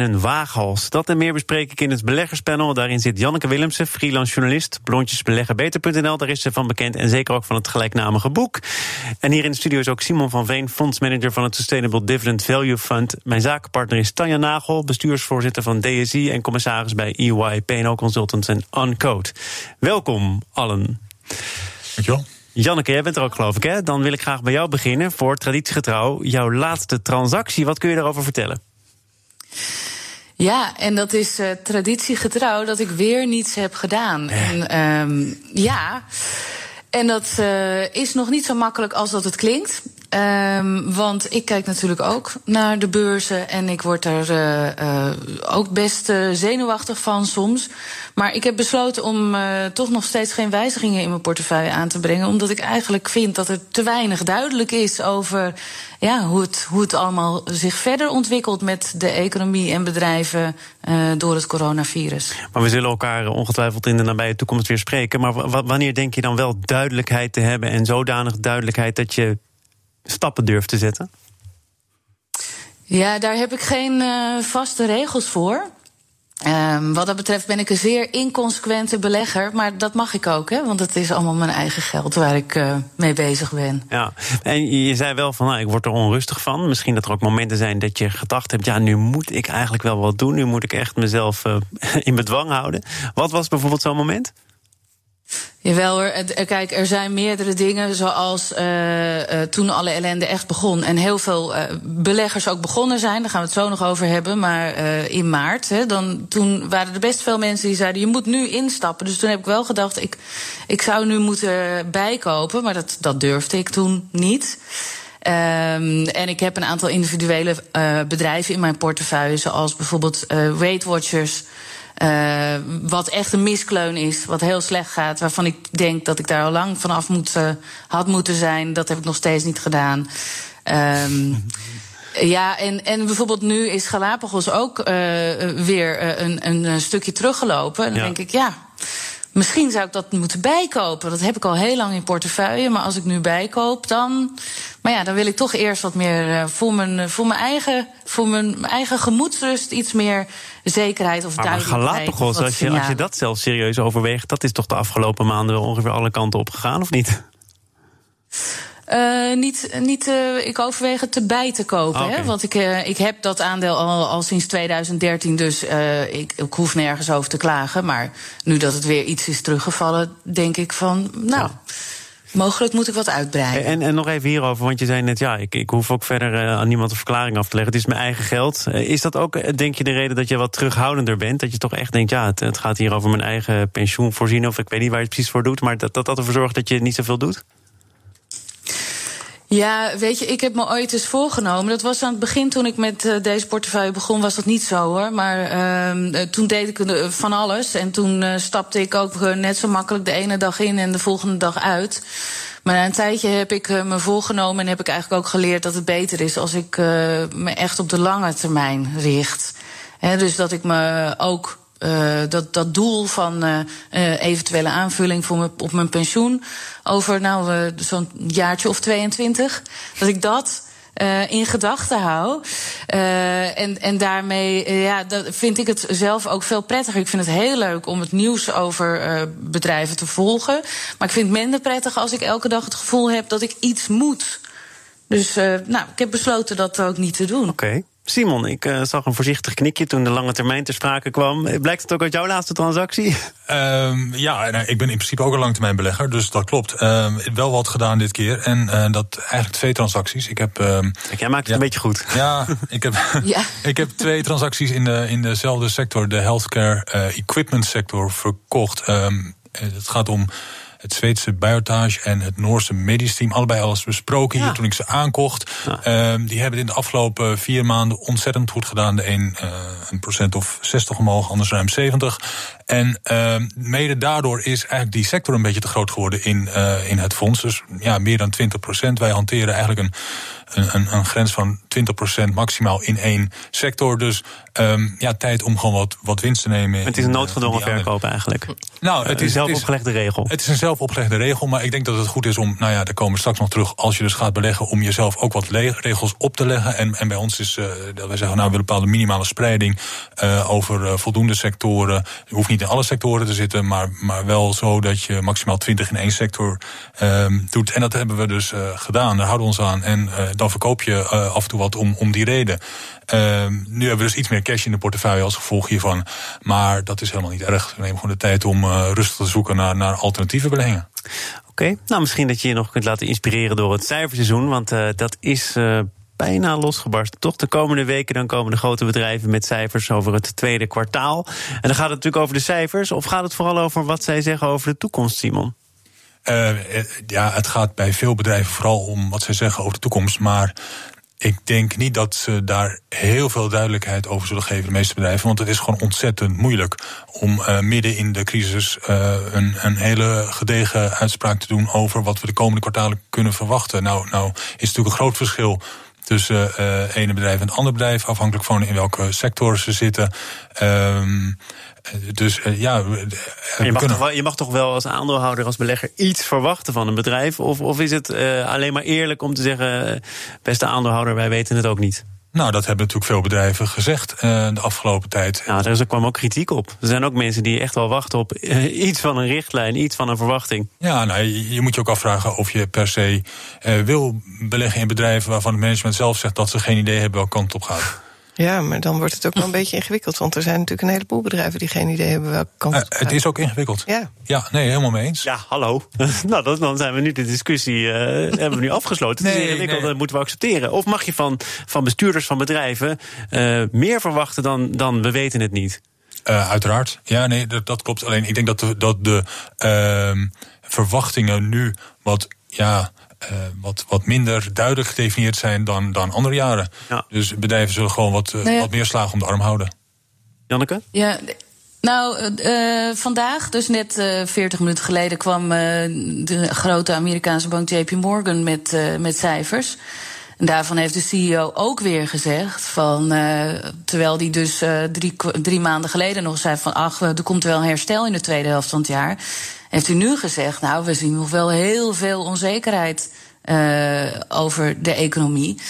Een waaghals. Dat en meer bespreek ik in het beleggerspanel. Daarin zit Janneke Willemsen, freelance journalist. Blondjesbeleggenbeter.nl, daar is ze van bekend. En zeker ook van het gelijknamige boek. En hier in de studio is ook Simon van Veen, fondsmanager van het Sustainable Dividend Value Fund. Mijn zakenpartner is Tanja Nagel, bestuursvoorzitter van DSI en commissaris bij EY, PNO Consultants en Uncode. Welkom allen. Dankjewel. Janneke, jij bent er ook geloof ik, hè? Dan wil ik graag bij jou beginnen voor traditiegetrouw. Jouw laatste transactie, wat kun je daarover vertellen? Ja, en dat is uh, traditiegetrouw dat ik weer niets heb gedaan. En um, ja, en dat uh, is nog niet zo makkelijk als dat het klinkt. Um, want ik kijk natuurlijk ook naar de beurzen en ik word er uh, ook best zenuwachtig van soms. Maar ik heb besloten om toch nog steeds geen wijzigingen in mijn portefeuille aan te brengen. Omdat ik eigenlijk vind dat er te weinig duidelijk is over ja, hoe, het, hoe het allemaal zich verder ontwikkelt met de economie en bedrijven door het coronavirus. Maar we zullen elkaar ongetwijfeld in de nabije toekomst weer spreken. Maar wanneer denk je dan wel duidelijkheid te hebben en zodanig duidelijkheid dat je stappen durft te zetten? Ja, daar heb ik geen uh, vaste regels voor. Um, wat dat betreft ben ik een zeer inconsequente belegger. Maar dat mag ik ook, hè? want het is allemaal mijn eigen geld waar ik uh, mee bezig ben. Ja, en je zei wel van, nou, ik word er onrustig van. Misschien dat er ook momenten zijn dat je gedacht hebt... ja, nu moet ik eigenlijk wel wat doen. Nu moet ik echt mezelf uh, in bedwang houden. Wat was bijvoorbeeld zo'n moment? Jawel hoor, kijk, er zijn meerdere dingen zoals uh, uh, toen alle ellende echt begon en heel veel beleggers ook begonnen zijn, daar gaan we het zo nog over hebben, maar in maart, hè, dan, toen waren er best veel mensen die zeiden je moet nu instappen. Dus toen heb ik wel gedacht, ik, ik zou nu moeten bijkopen, maar dat, dat durfde ik toen niet. Um, en ik heb een aantal individuele bedrijven in mijn portefeuille, zoals bijvoorbeeld Weight Watchers. Uh, wat echt een miskleun is, wat heel slecht gaat, waarvan ik denk dat ik daar al lang vanaf moet, uh, had moeten zijn. Dat heb ik nog steeds niet gedaan. Um, ja, en, en bijvoorbeeld nu is Galapagos ook uh, weer een, een stukje teruggelopen. En dan ja. denk ik, ja, Misschien zou ik dat moeten bijkopen. Dat heb ik al heel lang in portefeuille. Maar als ik nu bijkoop, dan. Maar ja, dan wil ik toch eerst wat meer voor mijn, voor mijn, eigen, voor mijn eigen gemoedsrust iets meer zekerheid of maar duidelijkheid. Maar Galapagos, als je, als je dat zelf serieus overweegt, dat is toch de afgelopen maanden ongeveer alle kanten op gegaan, of niet? Uh, niet, niet uh, ik overweeg het erbij te kopen. Okay. Hè? Want ik, uh, ik heb dat aandeel al, al sinds 2013, dus ik, ik hoef nergens over te klagen. Maar nu dat het weer iets is teruggevallen, denk ik van, nou. Ja. Mogelijk moet ik wat uitbreiden. En, en nog even hierover, want je zei net, ja, ik, ik hoef ook verder uh, aan niemand een verklaring af te leggen. Het is mijn eigen geld. Uh, is dat ook, denk je, de reden dat je wat terughoudender bent? Dat je toch echt denkt, ja, het, het gaat hier over mijn eigen pensioen voorzien, of ik weet niet waar je het precies voor doet, maar dat dat, dat ervoor zorgt dat je niet zoveel doet? Ja, weet je, ik heb me ooit eens voorgenomen. Dat was aan het begin toen ik met uh, deze portefeuille begon, was dat niet zo hoor. Maar uh, toen deed ik van alles. En toen stapte ik ook net zo makkelijk de ene dag in en de volgende dag uit. Maar na een tijdje heb ik me voorgenomen en heb ik eigenlijk ook geleerd dat het beter is als ik me echt op de lange termijn richt. He, dus dat ik me ook uh, dat, dat doel van uh, uh, eventuele aanvulling voor op mijn pensioen over nou, zo'n jaartje of 22, dat ik dat in gedachten hou. en, en daarmee ja, dat vind ik het zelf ook veel prettiger. Ik vind het heel leuk om het nieuws over bedrijven te volgen. Maar ik vind het minder prettig als ik elke dag het gevoel heb dat ik iets moet. Dus nou, ik heb besloten dat ook niet te doen. Oké. Simon, ik uh, zag een voorzichtig knikje toen de lange termijn ter sprake kwam. Blijkt het ook uit jouw laatste transactie? Um, ja, nou, ik ben in principe ook een langetermijnbelegger, dus dat klopt. Um, wel wat gedaan dit keer. En uh, dat eigenlijk twee transacties. Ik heb, um, Kijk, jij maakt het ja, een beetje goed. Ja, ik heb, ja. ik heb twee transacties in, de, in dezelfde sector, de healthcare uh, equipment sector, verkocht. het gaat om het Zweedse Biotage en het Noorse Medisch Team. Allebei alles besproken hier toen ik ze aankocht. Ehm, die hebben het in de afgelopen vier maanden ontzettend goed gedaan. De een uh, een procent of 60 omhoog, anders ruim 70. En uh, mede daardoor is eigenlijk die sector een beetje te groot geworden in, uh, in het fonds. Dus ja, meer dan 20 procent. Wij hanteren eigenlijk een een, een, grens van 20% maximaal in één sector. Dus um, ja, tijd om gewoon wat, wat winst te nemen. Het is een noodgedwongen verkoop eigenlijk. Nou, het is een zelfopgelegde regel. Het is een zelfopgelegde regel, maar ik denk dat het goed is om, nou ja, daar komen we straks nog terug, als je dus gaat beleggen, om jezelf ook wat regels op te leggen. En, en bij ons is uh, dat wij zeggen, nou, we willen een bepaalde minimale spreiding uh, over uh, voldoende sectoren. Je hoeft niet in alle sectoren te zitten, maar, maar wel zo dat je maximaal 20 in één sector um, doet. En dat hebben we dus gedaan, daar houden we ons aan. En dan verkoop je uh, af en toe wat om, om die reden. Uh, nu hebben we dus iets meer cash in de portefeuille als gevolg hiervan. Maar dat is helemaal niet erg. We nemen gewoon de tijd om uh, rustig te zoeken naar, naar alternatieve beleggingen. Oké, nou misschien dat je je nog kunt laten inspireren door het cijferseizoen. Want uh, dat is bijna losgebarsten. Toch de komende weken dan komen de grote bedrijven met cijfers over het tweede kwartaal. En dan gaat het natuurlijk over de cijfers. Of gaat het vooral over wat zij zeggen over de toekomst, Simon? Uh, ja, het gaat bij veel bedrijven vooral om wat zij zeggen over de toekomst. Maar ik denk niet dat ze daar heel veel duidelijkheid over zullen geven, de meeste bedrijven. Want het is gewoon ontzettend moeilijk om uh, midden in de crisis een, een, hele gedegen uitspraak te doen over wat we de komende kwartalen kunnen verwachten. Nou, nou is natuurlijk een groot verschil tussen uh, ene bedrijf en het andere bedrijf, afhankelijk van in welke sector ze zitten. Um, dus uh, ja. Je mag, toch wel, je mag, toch wel, als aandeelhouder, als belegger iets verwachten van een bedrijf? Of, of is het uh, alleen maar eerlijk om te zeggen: beste aandeelhouder, wij weten het ook niet? Nou, dat hebben natuurlijk veel bedrijven gezegd uh, de afgelopen tijd. Nou, er kwam ook kritiek op. Er zijn ook mensen die echt wel wachten op uh, iets van een richtlijn, iets van een verwachting. Ja, nou, je, je moet je ook afvragen of je per se uh, wil beleggen in bedrijven waarvan het management zelf zegt dat ze geen idee hebben welke kant op gaat. Ja, maar dan wordt het ook wel een beetje ingewikkeld. Want er zijn natuurlijk een heleboel bedrijven die geen idee hebben welke kant uh, Het is ook ingewikkeld. Ja. Ja, nee, helemaal mee eens. Ja, hallo. nou, dan zijn we nu de discussie uh, hebben we nu afgesloten. Nee, het is ingewikkeld, nee. dat moeten we accepteren. Of mag je van, van bestuurders van bedrijven uh, meer verwachten dan, dan we weten het niet? Uh, uiteraard. Ja, nee, dat, dat, klopt. Alleen ik denk dat de, dat de uh, verwachtingen nu wat ja, uh, wat, wat minder duidelijk gedefinieerd zijn dan, dan andere jaren. Ja. Dus bedrijven zullen gewoon wat, uh, nou ja. wat meer slagen om de arm houden. Janneke? Ja. Nou, uh, vandaag, dus net 40 minuten geleden, kwam de grote Amerikaanse bank JP Morgan met, met cijfers. En daarvan heeft de CEO ook weer gezegd van, uh, terwijl die dus uh, drie, drie maanden geleden nog zei van, ach, er komt wel herstel in de tweede helft van het jaar, heeft u nu gezegd, nou, we zien nog wel heel veel onzekerheid uh, over de economie.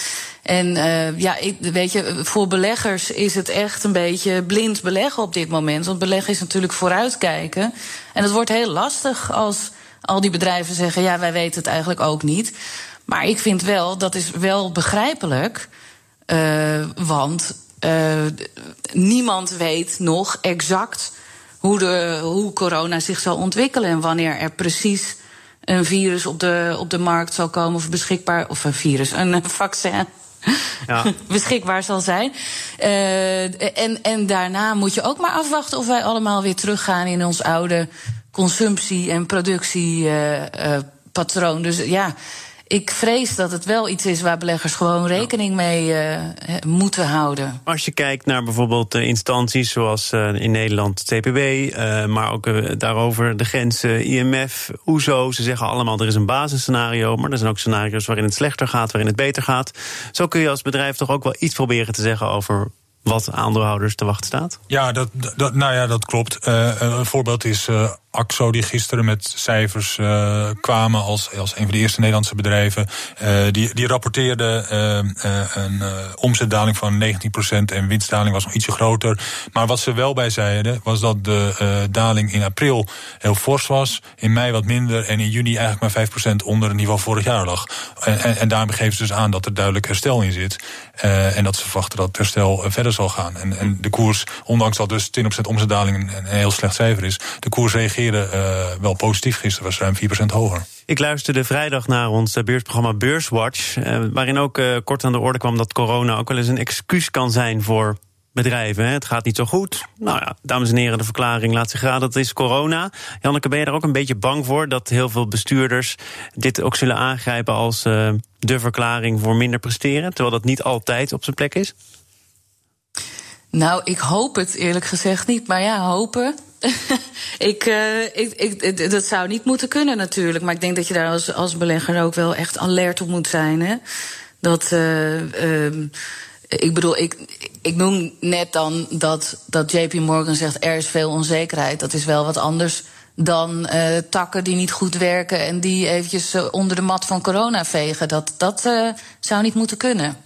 En uh, ja, ik, weet je, voor beleggers is het echt een beetje blind beleggen op dit moment. Want beleggen is natuurlijk vooruitkijken. En het wordt heel lastig als al die bedrijven zeggen: ja, wij weten het eigenlijk ook niet. Maar ik vind wel, dat is wel begrijpelijk. Uh, want niemand weet nog exact hoe, de, hoe corona zich zal ontwikkelen en wanneer er precies een virus op de, op de markt zal komen of beschikbaar, of een virus, een vaccin. Ja. beschikbaar zal zijn. Uh, en, en daarna moet je ook maar afwachten of wij allemaal weer teruggaan in ons oude consumptie- en productiepatroon. Uh, uh, dus ja, ik vrees dat het wel iets is waar beleggers gewoon rekening mee uh, moeten houden. Als je kijkt naar bijvoorbeeld instanties zoals uh, in Nederland TPB, uh, maar ook daarover de grenzen, IMF, OESO, ze zeggen allemaal er is een basisscenario, maar er zijn ook scenario's waarin het slechter gaat, waarin het beter gaat. Zo kun je als bedrijf toch ook wel iets proberen te zeggen over wat aandeelhouders te wachten staat? Ja, dat, dat, nou ja, dat klopt. een voorbeeld is AXO, die gisteren met cijfers uh, kwamen als, als een van de eerste Nederlandse bedrijven. Uh, die, die rapporteerde uh, een omzetdaling van 19% en winstdaling was nog ietsje groter. Maar wat ze wel bij zeiden, was dat de daling in april heel fors was. In mei wat minder en in juni eigenlijk maar 5% onder het niveau vorig jaar lag. En, en, daarmee geven ze dus aan dat er duidelijk herstel in zit. en dat ze verwachten dat het herstel verder zal gaan. En, en de koers, ondanks dat dus 20% omzetdaling een, een heel slecht cijfer is, de koers reageert uh, wel positief. Gisteren was ruim 4% hoger. Ik luisterde vrijdag naar ons beursprogramma Beurswatch. Uh, waarin ook uh, kort aan de orde kwam dat corona ook wel eens een excuus kan zijn voor bedrijven. Hè. Het gaat niet zo goed. Nou ja, dames en heren, de verklaring laat zich raden. Dat is corona. Janneke, ben je daar ook een beetje bang voor dat heel veel bestuurders dit ook zullen aangrijpen als uh, de verklaring voor minder presteren, terwijl dat niet altijd op zijn plek is? Nou, ik hoop het eerlijk gezegd niet. Maar ja, hopen. ik, uh, ik, ik, dat zou niet moeten kunnen natuurlijk. Maar ik denk dat je daar als, als belegger ook wel echt alert op moet zijn. Hè? Dat. Uh, ik bedoel, ik, ik noem net dan dat, dat JP Morgan zegt er is veel onzekerheid. Dat is wel wat anders dan uh, takken die niet goed werken en die eventjes onder de mat van corona vegen. Dat, dat zou niet moeten kunnen.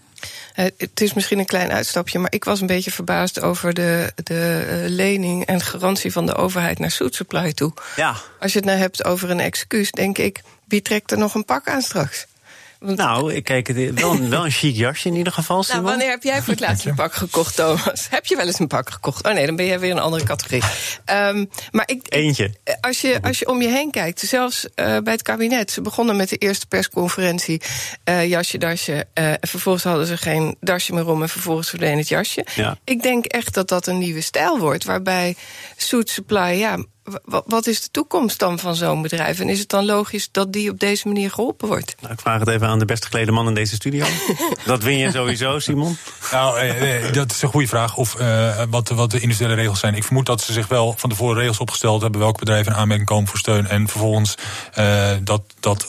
Het is misschien een klein uitstapje, maar ik was een beetje verbaasd over de, de lening en garantie van de overheid naar Food Supply toe. Ja. Als je het nou hebt over een excuus, denk ik, wie trekt er nog een pak aan straks? Nou, ik kijk, wel, wel een chic jasje in ieder geval. Nou, wanneer heb jij voor het laatst een pak gekocht, Thomas? Heb je wel eens een pak gekocht? Oh nee, dan ben jij weer een andere categorie. Um, maar ik, Eentje. Als je, als je om je heen kijkt, zelfs uh, bij het kabinet. Ze begonnen met de eerste persconferentie. Uh, jasje, dasje. Uh, vervolgens hadden ze geen dasje meer om en vervolgens verdween het jasje. Ja. Ik denk echt dat dat een nieuwe stijl wordt. Waarbij Suit Supply, ja, wat is de toekomst dan van zo'n bedrijf? En is het dan logisch dat die op deze manier geholpen wordt? Nou, ik vraag het even aan de best geklede man in deze studio. dat win je sowieso, Simon. Nou, eh, dat is een goede vraag. Of uh, wat, wat de individuele regels zijn. Ik vermoed dat ze zich wel van tevoren regels opgesteld hebben... welke bedrijven in aanmerking komen voor steun... en vervolgens uh, dat, dat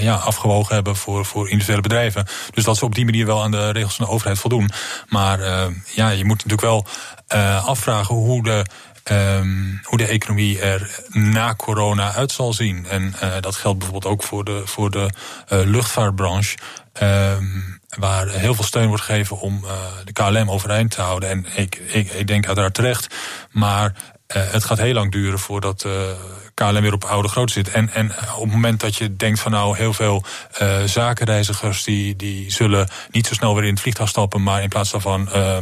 ja, afgewogen hebben voor, voor individuele bedrijven. Dus dat ze op die manier wel aan de regels van de overheid voldoen. Maar ja, je moet natuurlijk wel afvragen hoe de um, hoe de economie er na corona uit zal zien. En uh, dat geldt bijvoorbeeld ook voor de, voor de uh, luchtvaartbranche. Um, waar heel veel steun wordt gegeven om uh, de KLM overeind te houden. En ik, ik, ik denk uiteraard terecht. Maar het gaat heel lang duren voordat KLM weer op oude grootte zit. En, en op het moment dat je denkt van nou heel veel uh, zakenreizigers die, die zullen niet zo snel weer in het vliegtuig stappen, maar in plaats daarvan uh,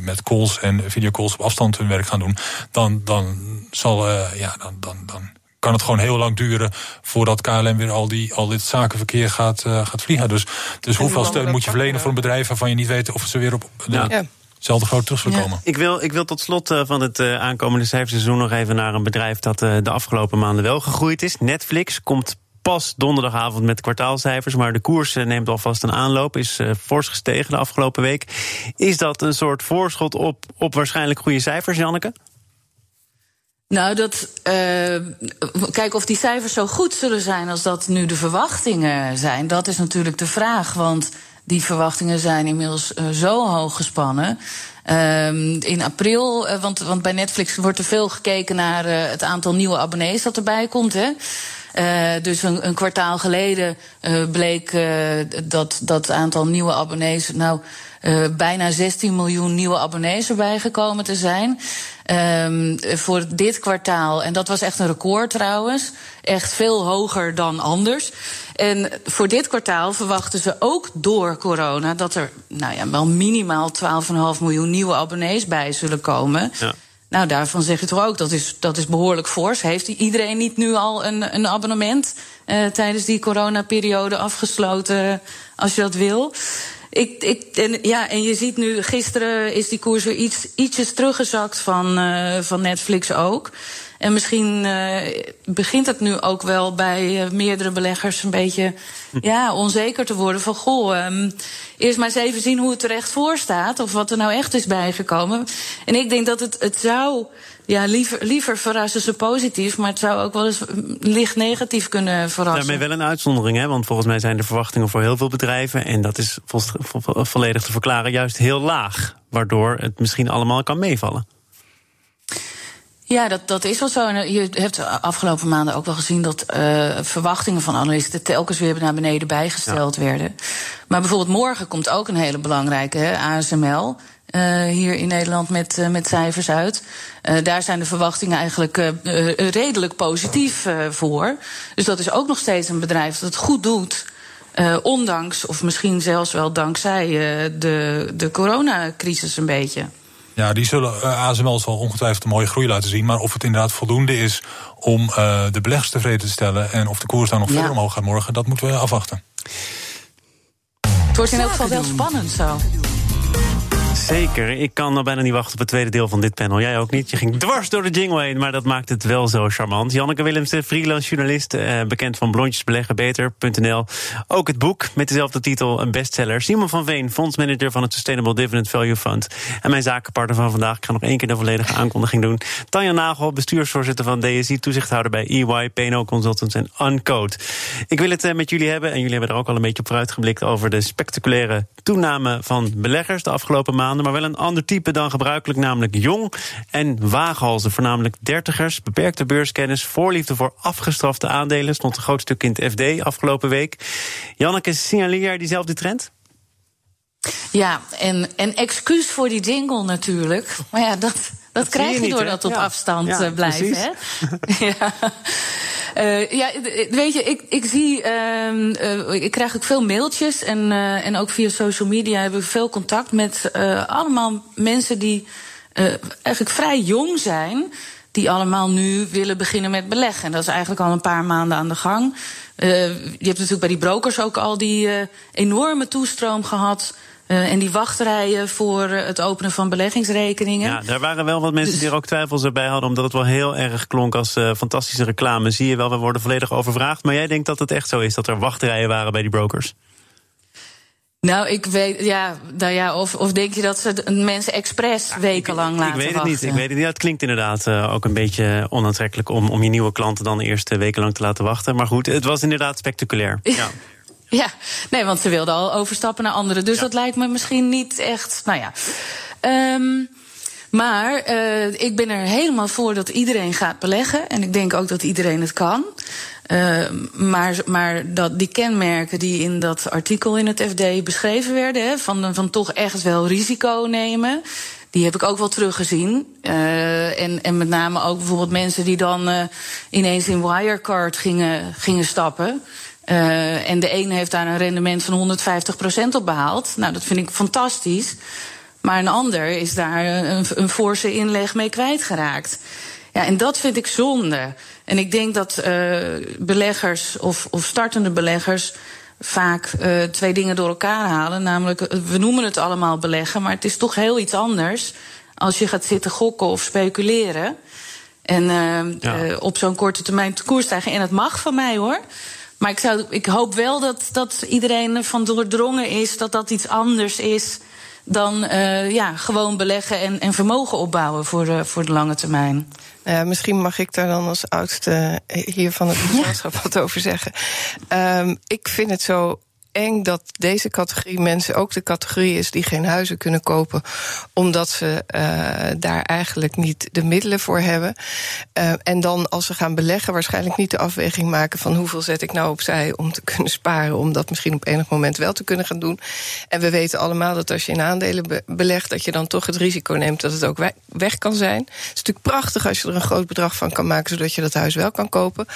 met calls en videocalls op afstand hun werk gaan doen, dan, dan zal uh, ja, dan, dan, dan kan het gewoon heel lang duren voordat KLM weer al, die, al dit zakenverkeer gaat, gaat vliegen. Dus, dus hoeveel steun moet je verlenen voor een bedrijf waarvan je niet weet of ze weer op de, ja hetzelfde groot terug zullen komen. Ik, wil, ik wil tot slot uh, van het uh, aankomende cijferseizoen nog even naar een bedrijf dat uh, de afgelopen maanden wel gegroeid is. Netflix komt pas donderdagavond met kwartaalcijfers, maar de koers neemt alvast een aanloop, is fors gestegen de afgelopen week. Is dat een soort voorschot op, op waarschijnlijk goede cijfers, Janneke? Nou, dat, uh, kijk of die cijfers zo goed zullen zijn als dat nu de verwachtingen zijn. Dat is natuurlijk de vraag. Want die verwachtingen zijn inmiddels uh, zo hoog gespannen. Um, in april, uh, want, want bij Netflix wordt er veel gekeken naar uh, het aantal nieuwe abonnees dat erbij komt. Hè? Dus een, een, kwartaal geleden bleek dat dat aantal nieuwe abonnees. Nou, bijna 16 miljoen nieuwe abonnees erbij gekomen te zijn. Um, voor dit kwartaal, en dat was echt een record trouwens, echt veel hoger dan anders. En voor dit kwartaal verwachten ze ook door corona dat er nou ja, wel minimaal 12,5 miljoen nieuwe abonnees bij zullen komen. Ja. Nou, daarvan zeg je toch ook, dat is, dat is behoorlijk fors. Heeft iedereen niet nu al een, een abonnement uh, tijdens die coronaperiode afgesloten, als je dat wil? Ik, ik, en, ja, en je ziet nu, gisteren is die koers weer iets, ietsjes teruggezakt van, uh, van Netflix ook. En misschien uh, begint het nu ook wel bij uh, meerdere beleggers een beetje hm. ja, onzeker te worden. Van goh, um, eerst maar eens even zien hoe het er echt voor staat. Of wat er nou echt is bijgekomen. En ik denk dat het, het zou. Ja, liever, liever verrassen ze positief, maar het zou ook wel eens licht negatief kunnen verrassen. Daarmee wel een uitzondering, hè? want volgens mij zijn de verwachtingen voor heel veel bedrijven, en dat is vo vo volledig te verklaren, juist heel laag. Waardoor het misschien allemaal kan meevallen. Ja, dat, dat is wel zo. En je hebt de afgelopen maanden ook wel gezien dat uh, verwachtingen van analisten telkens weer naar beneden bijgesteld ja. werden. Maar bijvoorbeeld morgen komt ook een hele belangrijke hè, ASML. Uh, hier in Nederland met, uh, met cijfers uit. Uh, daar zijn de verwachtingen eigenlijk redelijk positief voor. Dus dat is ook nog steeds een bedrijf dat het goed doet. ondanks, of misschien zelfs wel dankzij de, de coronacrisis een beetje. Ja, die zullen uh, ASML zal ongetwijfeld een mooie groei laten zien. Maar of het inderdaad voldoende is om uh, de beleggers tevreden te stellen en of de koers dan nog ja. verder omhoog gaat morgen, dat moeten we afwachten. Het wordt in elk geval wel spannend zo. Zeker. Ik kan nog bijna niet wachten op het tweede deel van dit panel. Jij ook niet. Je ging dwars door de jingle heen, maar dat maakt het wel zo charmant. Janneke Willemsen, freelance journalist, eh, bekend van blondjesbeleggenbeter.nl. Ook het boek met dezelfde titel, een bestseller. Simon van Veen, fondsmanager van het Sustainable Dividend Value Fund. En mijn zakenpartner van vandaag. Ik ga nog één keer de volledige aankondiging doen. Tanja Nagel, bestuursvoorzitter van DSI, toezichthouder bij EY, PNO Consultants en Uncode. Ik wil het eh, met jullie hebben, en jullie hebben er ook al een beetje op vooruitgeblikt, over de spectaculaire toename van beleggers de afgelopen maanden maar wel een ander type dan gebruikelijk, namelijk jong en waaghalzen. Voornamelijk dertigers, beperkte beurskennis, voorliefde voor afgestrafte aandelen. Stond een groot stuk in het FD afgelopen week. Janneke, signaleer jij diezelfde trend? Ja, en, en excuus voor die jingle natuurlijk. Maar ja, dat, dat, krijg je, niet, door dat op afstand ja, eh, blijven. Hè? ja. Uh, ja, weet je, ik, ik zie, uh, ik krijg ook veel mailtjes en, en ook via social media hebben we veel contact met allemaal mensen die eigenlijk vrij jong zijn, die allemaal nu willen beginnen met beleggen. En dat is eigenlijk al een paar maanden aan de gang. je hebt natuurlijk bij die brokers ook al die enorme toestroom gehad uh, en die wachtrijen voor uh, het openen van beleggingsrekeningen. Ja, daar waren wel wat mensen dus... die er ook twijfels bij hadden, omdat het wel heel erg klonk als uh, fantastische reclame. Zie je wel, we worden volledig overvraagd. Maar jij denkt dat het echt zo is, dat er wachtrijen waren bij die brokers? Nou, ik weet, ja, nou ja of, of denk je dat ze mensen expres wekenlang laten wachten? Ik weet het niet, ik weet het niet. Het klinkt inderdaad ook een beetje onaantrekkelijk om, om je nieuwe klanten dan eerst wekenlang te laten wachten. Maar goed, het was inderdaad spectaculair. Ja. Ja, nee, want ze wilden al overstappen naar anderen. Dus dat lijkt me misschien niet echt. Nou ja. Um, maar uh, ik ben er helemaal voor dat iedereen gaat beleggen. En ik denk ook dat iedereen het kan. Uh, maar maar dat die kenmerken die in dat artikel in het FD beschreven werden, hè, van, van toch echt wel risico nemen. Die heb ik ook wel teruggezien. Uh, en, en met name ook bijvoorbeeld mensen die dan uh, ineens in Wirecard gingen, gingen stappen. Uh, en de ene heeft daar een rendement van 150% op behaald. Nou, dat vind ik fantastisch. Maar een ander is daar een, een forse inleg mee kwijtgeraakt. Ja, en dat vind ik zonde. En ik denk dat uh, beleggers of, of startende beleggers vaak uh, twee dingen door elkaar halen. Namelijk, we noemen het allemaal beleggen, maar het is toch heel iets anders als je gaat zitten gokken of speculeren. En uh, ja. op zo'n korte termijn te koers stijgen. En dat mag van mij hoor. Maar ik, zou, ik hoop wel dat, dat iedereen ervan doordrongen is dat dat iets anders is dan uh, ja, gewoon beleggen en, en vermogen opbouwen voor de, voor de lange termijn. Uh, misschien mag ik daar dan als oudste hier van het gezelschap ja. wat over zeggen. Um, ik vind het zo eng dat deze categorie mensen ook de categorie is die geen huizen kunnen kopen, omdat ze uh, daar eigenlijk niet de middelen voor hebben. Uh, en dan als ze gaan beleggen, waarschijnlijk niet de afweging maken van hoeveel zet ik nou opzij om te kunnen sparen, om dat misschien op enig moment wel te kunnen gaan doen. En we weten allemaal dat als je in aandelen be belegt, dat je dan toch het risico neemt dat het ook we weg kan zijn. Het is natuurlijk prachtig als je er een groot bedrag van kan maken, zodat je dat huis wel kan kopen.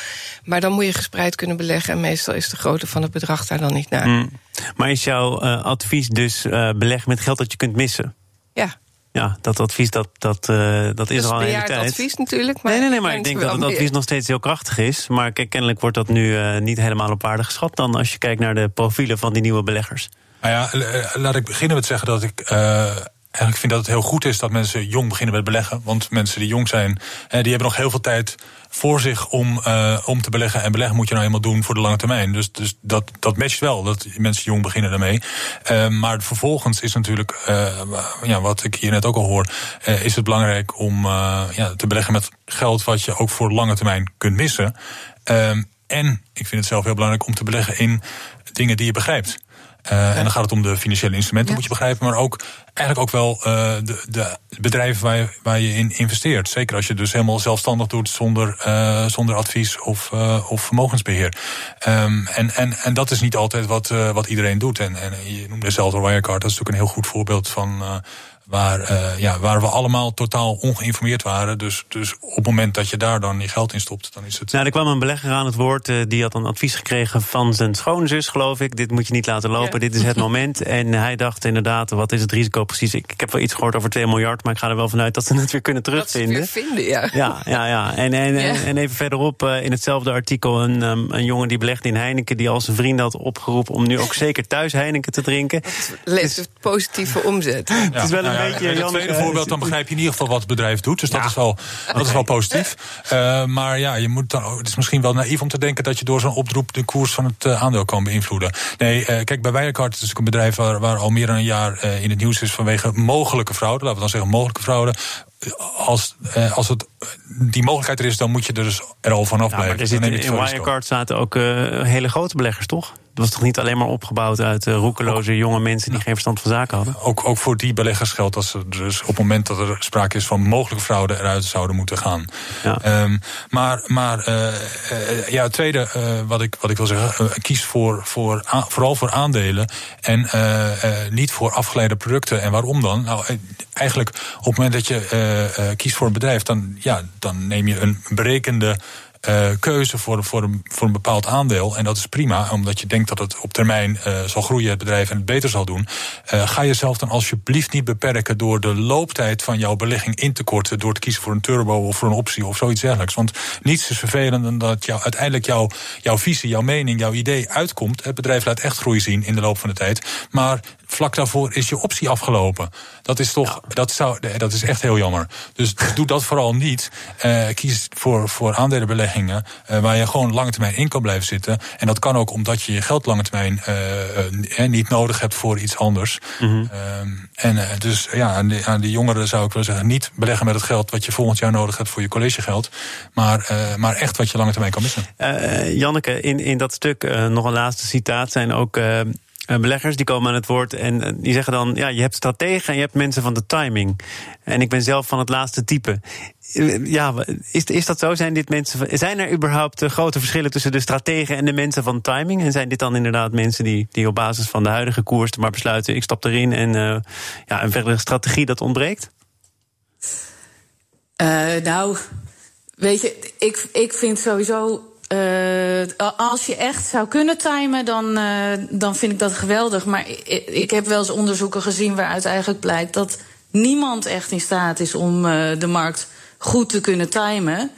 Maar dan moet je gespreid kunnen beleggen en meestal is de grootte van het bedrag daar dan niet naar. Mm. Maar is jouw uh, advies dus uh, beleggen met geld dat je kunt missen? Ja. Ja, dat advies dat, dat, uh, dat, dat is al een hele tijd. advies natuurlijk. Maar nee, nee, nee, maar ik denk dat het advies meer. nog steeds heel krachtig is. Maar kijk, kennelijk wordt dat nu uh, niet helemaal op waarde geschat... dan als je kijkt naar de profielen van die nieuwe beleggers. Nou ja, laat ik beginnen met zeggen dat ik... Eigenlijk vind dat het heel goed is dat mensen jong beginnen met beleggen. Want mensen die jong zijn, die hebben nog heel veel tijd voor zich om, uh, om te beleggen. En beleggen moet je nou eenmaal doen voor de lange termijn. Dus, dus dat, dat matcht wel, dat mensen jong beginnen daarmee. Uh, maar vervolgens is natuurlijk, uh, ja, wat ik hier net ook al hoor, is het belangrijk om ja, te beleggen met geld wat je ook voor de lange termijn kunt missen. Ehm, en ik vind het zelf heel belangrijk om te beleggen in dingen die je begrijpt. Uh, en dan gaat het om de financiële instrumenten, ja. moet je begrijpen. Maar ook eigenlijk ook wel uh, de, de bedrijven waar je, waar je in investeert. Zeker als je dus helemaal zelfstandig doet zonder, uh, zonder advies of, of vermogensbeheer. Um, en, en, en dat is niet altijd wat, wat iedereen doet. En, en je noemde zelf Wirecard, dat is natuurlijk een heel goed voorbeeld van waar, uh, ja, waar we allemaal totaal ongeïnformeerd waren. Dus, dus op het moment dat je daar dan je geld in stopt, dan is het. Nou, er kwam een belegger aan het woord. Uh, die had een advies gekregen van zijn schoonzus, geloof ik. Dit moet je niet laten lopen. Ja. Dit is het moment. En hij dacht inderdaad, wat is het risico precies? Ik, ik heb wel iets gehoord over 2 miljard, maar ik ga er wel vanuit dat ze het weer kunnen terugvinden. Dat ze het weer vinden, ja. Ja, ja, ja. En, en, ja. en even verderop uh, in hetzelfde artikel een, um, een jongen die belegde in Heineken, die al zijn vrienden had opgeroepen om nu ook zeker thuis Heineken te drinken. Levert dus, positieve omzet. Ja. Het is wel een het tweede voorbeeld, dan begrijp je in ieder geval wat het bedrijf doet. Dus dat, is, wel, dat is wel positief. Uh, maar ja, je moet dan, het is misschien wel naïef om te denken dat je door zo'n oproep de koers van het uh, aandeel kan beïnvloeden. Nee, uh, kijk, bij Wirecard is het een bedrijf waar, waar al meer dan een jaar in het nieuws is vanwege mogelijke fraude. Laten we dan zeggen mogelijke fraude als, eh, als het, die mogelijkheid er is, dan moet je er dus er al vanaf ja, blijven. Maar er in Wirecard zaten ook uh, hele grote beleggers, toch? Het was toch niet alleen maar opgebouwd uit uh, roekeloze jonge mensen die geen verstand van zaken hadden? Ook, ook voor die beleggers geldt dat ze dus op het moment dat er sprake is van mogelijke fraude eruit zouden moeten gaan. Ja. Um, maar maar uh, uh, ja, het tweede wat, ik, wat ik wil zeggen, kies voor, voor, vooral voor aandelen en niet voor afgeleide producten. En waarom dan? Nou, eigenlijk op het moment dat je kiest voor een bedrijf, dan, ja, dan neem je een berekende uh, keuze voor, voor, een, voor een bepaald aandeel. En dat is prima, omdat je denkt dat het op termijn uh, zal groeien, het bedrijf, en het beter zal doen. Uh, ga jezelf dan alsjeblieft niet beperken door de looptijd van jouw belegging in te korten. Door te kiezen voor een turbo of voor een optie of zoiets dergelijks. Want niets is vervelender dan dat jou, uiteindelijk jouw, jouw visie, jouw mening, jouw idee uitkomt. Het bedrijf laat echt groei zien in de loop van de tijd. Maar vlak daarvoor is je optie afgelopen. Dat is toch, ja. dat, zou, dat is echt heel jammer. Dus doe dat vooral niet. Uh, kies voor, voor aandelenbeleggingen uh, waar je gewoon lange termijn in kan blijven zitten. En dat kan ook omdat je je geld lange termijn uh, niet nodig hebt voor iets anders. Mm -hmm. um, en dus ja, aan die, aan die jongeren zou ik willen zeggen: niet beleggen met het geld wat je volgend jaar nodig hebt voor je collegegeld. Maar, maar echt wat je lange termijn kan missen. Janneke, in, in dat stuk nog een laatste citaat zijn ook beleggers die komen aan het woord en die zeggen dan: ja, je hebt strategen en je hebt mensen van de timing. En ik ben zelf van het laatste type. Ja, is, is dat zo? Zijn dit mensen? Zijn er überhaupt grote verschillen tussen de strategen en de mensen van timing? En zijn dit dan inderdaad mensen die, die op basis van de huidige koers maar besluiten: ik stap erin en uh, ja, een verdere strategie dat ontbreekt? Nou, weet je, ik, ik vind sowieso uh, als je echt zou kunnen timen, dan, uh, dan vind ik dat geweldig. Maar ik, heb wel eens onderzoeken gezien waaruit eigenlijk blijkt dat niemand echt in staat is om uh, de markt goed te kunnen timen.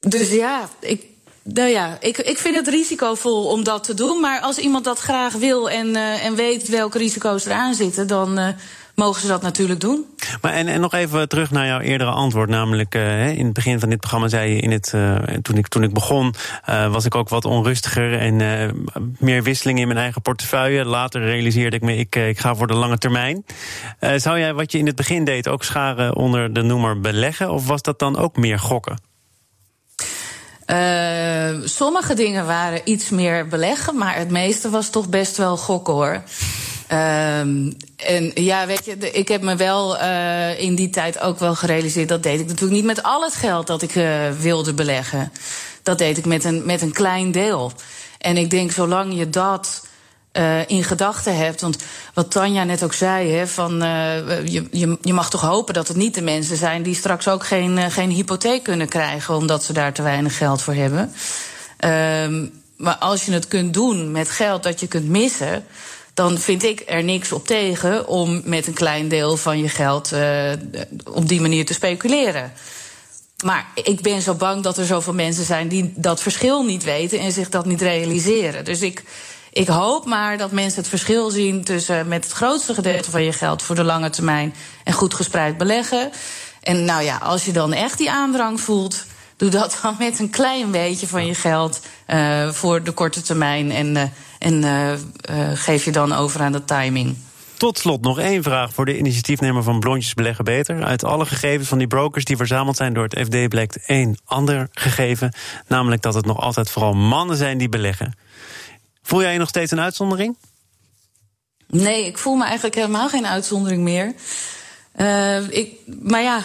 Dus ja, ik, nou ja, ik, ik vind het risicovol om dat te doen. Maar als iemand dat graag wil en, en weet welke risico's eraan zitten, dan mogen ze dat natuurlijk doen. Maar en, en nog even terug naar jouw eerdere antwoord. Namelijk, uh, in het begin van dit programma zei je in het. Uh, toen, ik, toen ik begon, uh, was ik ook wat onrustiger en meer wisseling in mijn eigen portefeuille. Later realiseerde ik me, ik, ik ga voor de lange termijn. zou jij wat je in het begin deed ook scharen onder de noemer beleggen? Of was dat dan ook meer gokken? Uh, sommige dingen waren iets meer beleggen, maar het meeste was toch best wel gokken hoor. Um, en ja, weet je, ik heb me wel uh, in die tijd ook wel gerealiseerd. Dat deed ik natuurlijk niet met al het geld dat ik uh, wilde beleggen. Dat deed ik met een, met een klein deel. En ik denk, zolang je dat uh, in gedachten hebt. Want wat Tanja net ook zei, hè, van, je, je, je mag toch hopen dat het niet de mensen zijn die straks ook geen, geen hypotheek kunnen krijgen, omdat ze daar te weinig geld voor hebben. Um, maar als je het kunt doen met geld dat je kunt missen dan vind ik er niks op tegen om met een klein deel van je geld uh, op die manier te speculeren. Maar ik ben zo bang dat er zoveel mensen zijn die dat verschil niet weten en zich dat niet realiseren. Dus ik, ik hoop maar dat mensen het verschil zien tussen met het grootste gedeelte van je geld voor de lange termijn en goed gespreid beleggen. En nou ja, als je dan echt die aandrang voelt, doe dat dan met een klein beetje van je geld uh, voor de korte termijn. En, uh, en uh, geef je dan over aan de timing. Tot slot nog één vraag voor de initiatiefnemer van Blondjes Beleggen Beter. Uit alle gegevens van die brokers die verzameld zijn door het FD blijkt één ander gegeven. Namelijk dat het nog altijd vooral mannen zijn die beleggen. Voel jij je nog steeds een uitzondering? Nee, ik voel me eigenlijk helemaal geen uitzondering meer. Uh, ik, maar ja,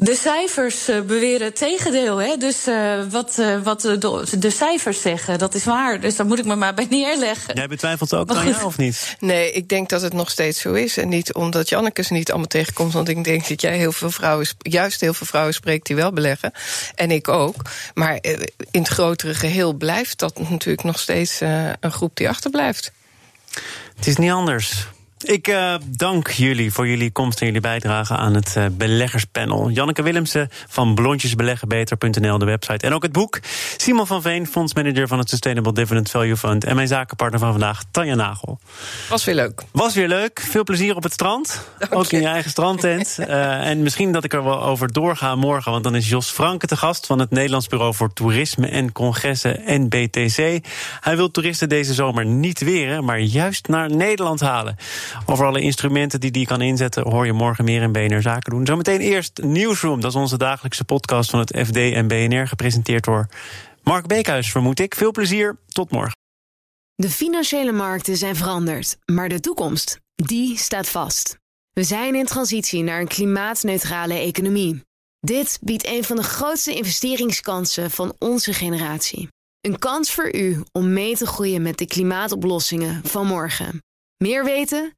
De cijfers uh, beweren het tegendeel. Hè? Dus uh, wat, uh, wat de, de, cijfers zeggen, dat is waar. Dus daar moet ik me maar bij neerleggen. Jij betwijfelt ook aan jou, of niet? Nee, ik denk dat het nog steeds zo is. En niet omdat Janneke ze niet allemaal tegenkomt. Want ik denk dat jij heel veel vrouwen, juist heel veel vrouwen spreekt die wel beleggen. En ik ook. Maar in het grotere geheel blijft dat natuurlijk nog steeds een groep die achterblijft. Het is niet anders. Ik uh, dank jullie voor jullie komst en jullie bijdrage aan het uh, beleggerspanel. Janneke Willemsen van blondjesbeleggenbeter.nl, de website. En ook het boek. Simon van Veen, fondsmanager van het Sustainable Dividend Value Fund. En mijn zakenpartner van vandaag, Tanja Nagel. Was weer leuk. Was weer leuk. Veel plezier op het strand. ook in je eigen strandtent. uh, en misschien dat ik er wel over doorga morgen. Want dan is Jos Franke te gast van het Nederlands Bureau voor Toerisme en Congressen NBTC. Hij wil toeristen deze zomer niet weren, maar juist naar Nederland halen. Over alle instrumenten die die kan inzetten hoor je morgen meer in BNR Zaken doen. Zometeen eerst Newsroom, dat is onze dagelijkse podcast van het FD en BNR, gepresenteerd door Mark Beekhuis, vermoed ik. Veel plezier, tot morgen. De financiële markten zijn veranderd, maar de toekomst, die staat vast. We zijn in transitie naar een klimaatneutrale economie. Dit biedt een van de grootste investeringskansen van onze generatie. Een kans voor u om mee te groeien met de klimaatoplossingen van morgen. Meer weten?